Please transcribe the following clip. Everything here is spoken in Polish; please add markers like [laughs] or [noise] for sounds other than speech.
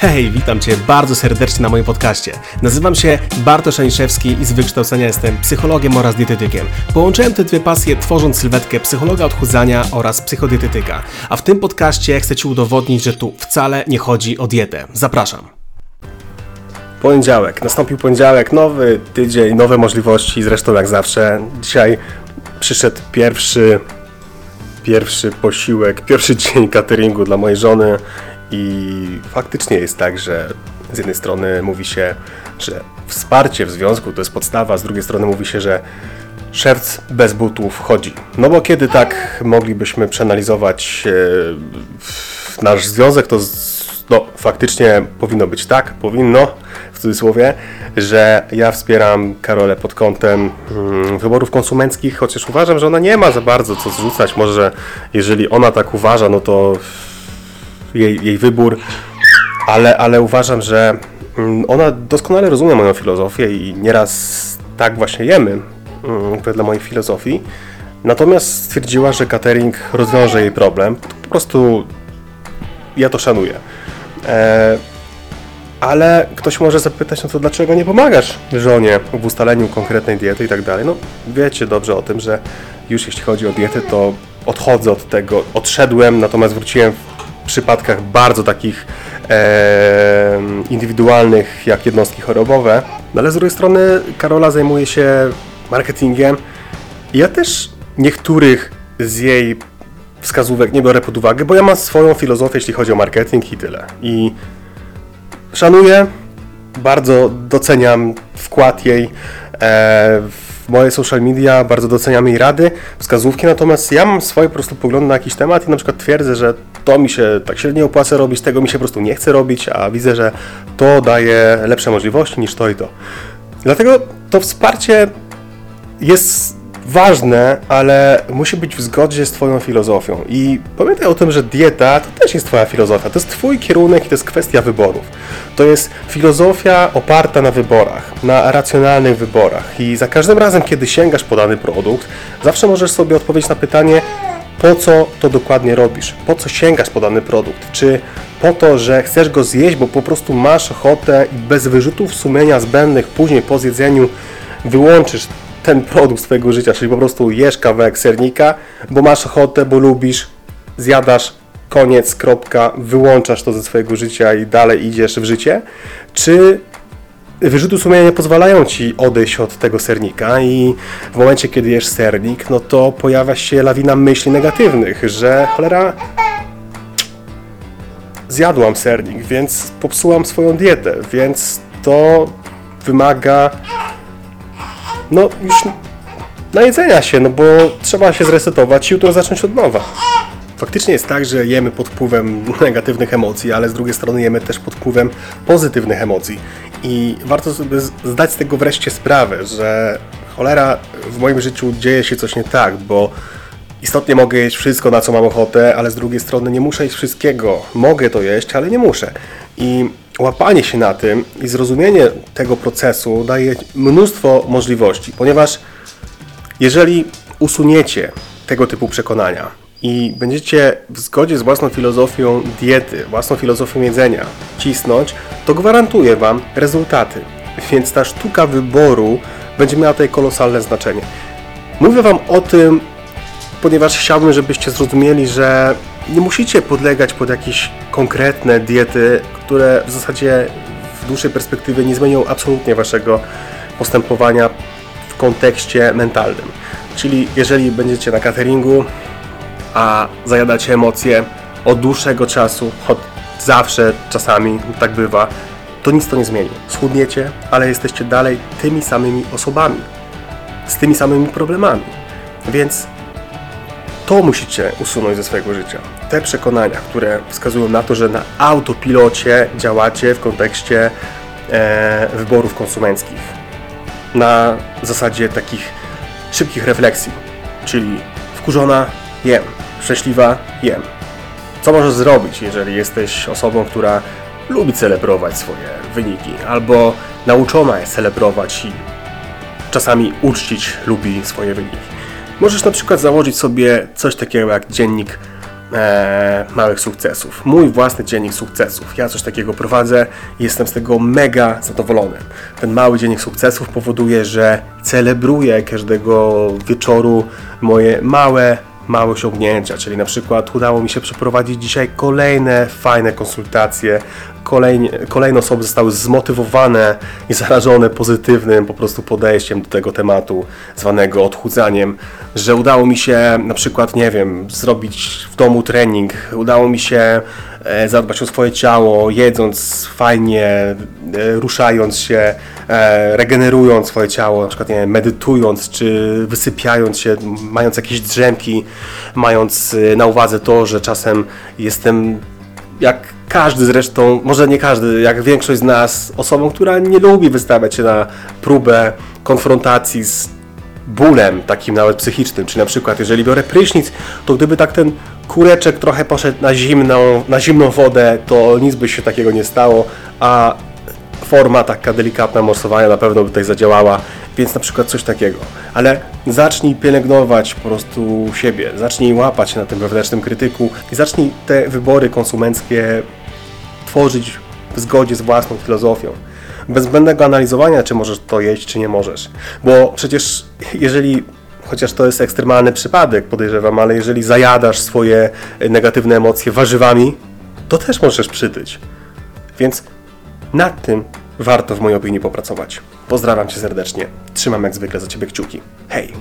Hej, witam Cię bardzo serdecznie na moim podcaście. Nazywam się Bartosz Aniszewski i z wykształcenia jestem psychologiem oraz dietetykiem. Połączyłem te dwie pasje tworząc sylwetkę psychologa odchudzania oraz psychodietetyka. A w tym podcaście chcę Ci udowodnić, że tu wcale nie chodzi o dietę. Zapraszam. Poniedziałek. Nastąpił poniedziałek, nowy tydzień, nowe możliwości, zresztą jak zawsze. Dzisiaj przyszedł pierwszy pierwszy posiłek, pierwszy dzień cateringu dla mojej żony i faktycznie jest tak, że z jednej strony mówi się, że wsparcie w związku to jest podstawa, z drugiej strony mówi się, że szerc bez butów chodzi. No bo kiedy tak moglibyśmy przeanalizować e, nasz związek, to no, faktycznie powinno być tak, powinno, w cudzysłowie, że ja wspieram Karolę pod kątem mm, wyborów konsumenckich, chociaż uważam, że ona nie ma za bardzo co zrzucać. Może jeżeli ona tak uważa, no to jej, jej wybór, ale, ale uważam, że mm, ona doskonale rozumie moją filozofię i nieraz tak właśnie jemy mm, wedle mojej filozofii. Natomiast stwierdziła, że catering rozwiąże jej problem. Po prostu ja to szanuję. E, ale ktoś może zapytać, no to dlaczego nie pomagasz żonie w ustaleniu konkretnej diety i tak dalej? No wiecie dobrze o tym, że już jeśli chodzi o dietę, to odchodzę od tego, odszedłem, natomiast wróciłem przypadkach bardzo takich e, indywidualnych, jak jednostki chorobowe. No ale z drugiej strony Karola zajmuje się marketingiem ja też niektórych z jej wskazówek nie biorę pod uwagę, bo ja mam swoją filozofię, jeśli chodzi o marketing i tyle. I szanuję, bardzo doceniam wkład jej e, w moje social media, bardzo doceniam jej rady, wskazówki, natomiast ja mam swoje po prostu poglądy na jakiś temat i na przykład twierdzę, że to mi się tak średnio opłaca robić, tego mi się po prostu nie chce robić, a widzę, że to daje lepsze możliwości niż to i to. Dlatego to wsparcie jest ważne, ale musi być w zgodzie z Twoją filozofią. I pamiętaj o tym, że dieta to też jest Twoja filozofia. To jest Twój kierunek i to jest kwestia wyborów. To jest filozofia oparta na wyborach, na racjonalnych wyborach. I za każdym razem, kiedy sięgasz po dany produkt, zawsze możesz sobie odpowiedzieć na pytanie, po co to dokładnie robisz? Po co sięgasz po dany produkt? Czy po to, że chcesz go zjeść, bo po prostu masz ochotę i bez wyrzutów sumienia zbędnych później po zjedzeniu wyłączysz ten produkt swojego życia, czyli po prostu jesz kawałek sernika, bo masz ochotę, bo lubisz, zjadasz, koniec, kropka, wyłączasz to ze swojego życia i dalej idziesz w życie, czy wyrzuty sumienia nie pozwalają Ci odejść od tego sernika? I w momencie, kiedy jesz sernik, no to pojawia się lawina myśli negatywnych, że cholera zjadłam sernik, więc popsułam swoją dietę, więc to wymaga no już najedzenia się, no bo trzeba się zresetować i jutro zacząć od nowa. Faktycznie jest tak, że jemy pod wpływem [laughs] negatywnych emocji, ale z drugiej strony jemy też pod wpływem pozytywnych emocji. I warto sobie zdać z tego wreszcie sprawę, że cholera w moim życiu dzieje się coś nie tak, bo istotnie mogę jeść wszystko, na co mam ochotę, ale z drugiej strony nie muszę jeść wszystkiego. Mogę to jeść, ale nie muszę. I łapanie się na tym i zrozumienie tego procesu daje mnóstwo możliwości, ponieważ jeżeli usuniecie tego typu przekonania i będziecie w zgodzie z własną filozofią diety, własną filozofią jedzenia cisnąć, to gwarantuję Wam rezultaty. Więc ta sztuka wyboru będzie miała tutaj kolosalne znaczenie. Mówię Wam o tym, ponieważ chciałbym, żebyście zrozumieli, że nie musicie podlegać pod jakieś konkretne diety, które w zasadzie w dłuższej perspektywie nie zmienią absolutnie waszego postępowania w kontekście mentalnym. Czyli jeżeli będziecie na cateringu, a zajadacie emocje od dłuższego czasu, choć zawsze czasami tak bywa, to nic to nie zmieni. Schudniecie, ale jesteście dalej tymi samymi osobami, z tymi samymi problemami. Więc to musicie usunąć ze swojego życia. Te przekonania, które wskazują na to, że na autopilocie działacie w kontekście e, wyborów konsumenckich. Na zasadzie takich szybkich refleksji, czyli wkurzona, jem, szczęśliwa, jem. Co możesz zrobić, jeżeli jesteś osobą, która lubi celebrować swoje wyniki, albo nauczona jest celebrować i czasami uczcić lubi swoje wyniki. Możesz na przykład założyć sobie coś takiego jak dziennik e, małych sukcesów. Mój własny dziennik sukcesów. Ja coś takiego prowadzę i jestem z tego mega zadowolony. Ten mały dziennik sukcesów powoduje, że celebruję każdego wieczoru moje małe, małe osiągnięcia, czyli na przykład udało mi się przeprowadzić dzisiaj kolejne fajne konsultacje, kolejne, kolejne osoby zostały zmotywowane i zarażone pozytywnym po prostu podejściem do tego tematu zwanego odchudzaniem, że udało mi się na przykład, nie wiem, zrobić w domu trening, udało mi się zadbać o swoje ciało, jedząc fajnie, e, ruszając się, e, regenerując swoje ciało, na przykład nie medytując czy wysypiając się, mając jakieś drzemki, mając e, na uwadze to, że czasem jestem jak każdy zresztą, może nie każdy, jak większość z nas, osobą, która nie lubi wystawiać się na próbę konfrontacji z bólem, takim nawet psychicznym. Czy na przykład, jeżeli biorę prysznic, to gdyby tak ten kureczek trochę poszedł na zimną, na zimną wodę, to nic by się takiego nie stało, a forma taka delikatna morsowania na pewno by tutaj zadziałała, więc na przykład coś takiego. Ale zacznij pielęgnować po prostu siebie, zacznij łapać na tym wewnętrznym krytyku i zacznij te wybory konsumenckie tworzyć w zgodzie z własną filozofią. Bez zbędnego analizowania, czy możesz to jeść, czy nie możesz. Bo przecież jeżeli, chociaż to jest ekstremalny przypadek, podejrzewam, ale jeżeli zajadasz swoje negatywne emocje warzywami, to też możesz przytyć. Więc nad tym warto w mojej opinii popracować. Pozdrawiam Cię serdecznie. Trzymam jak zwykle za Ciebie kciuki. Hej!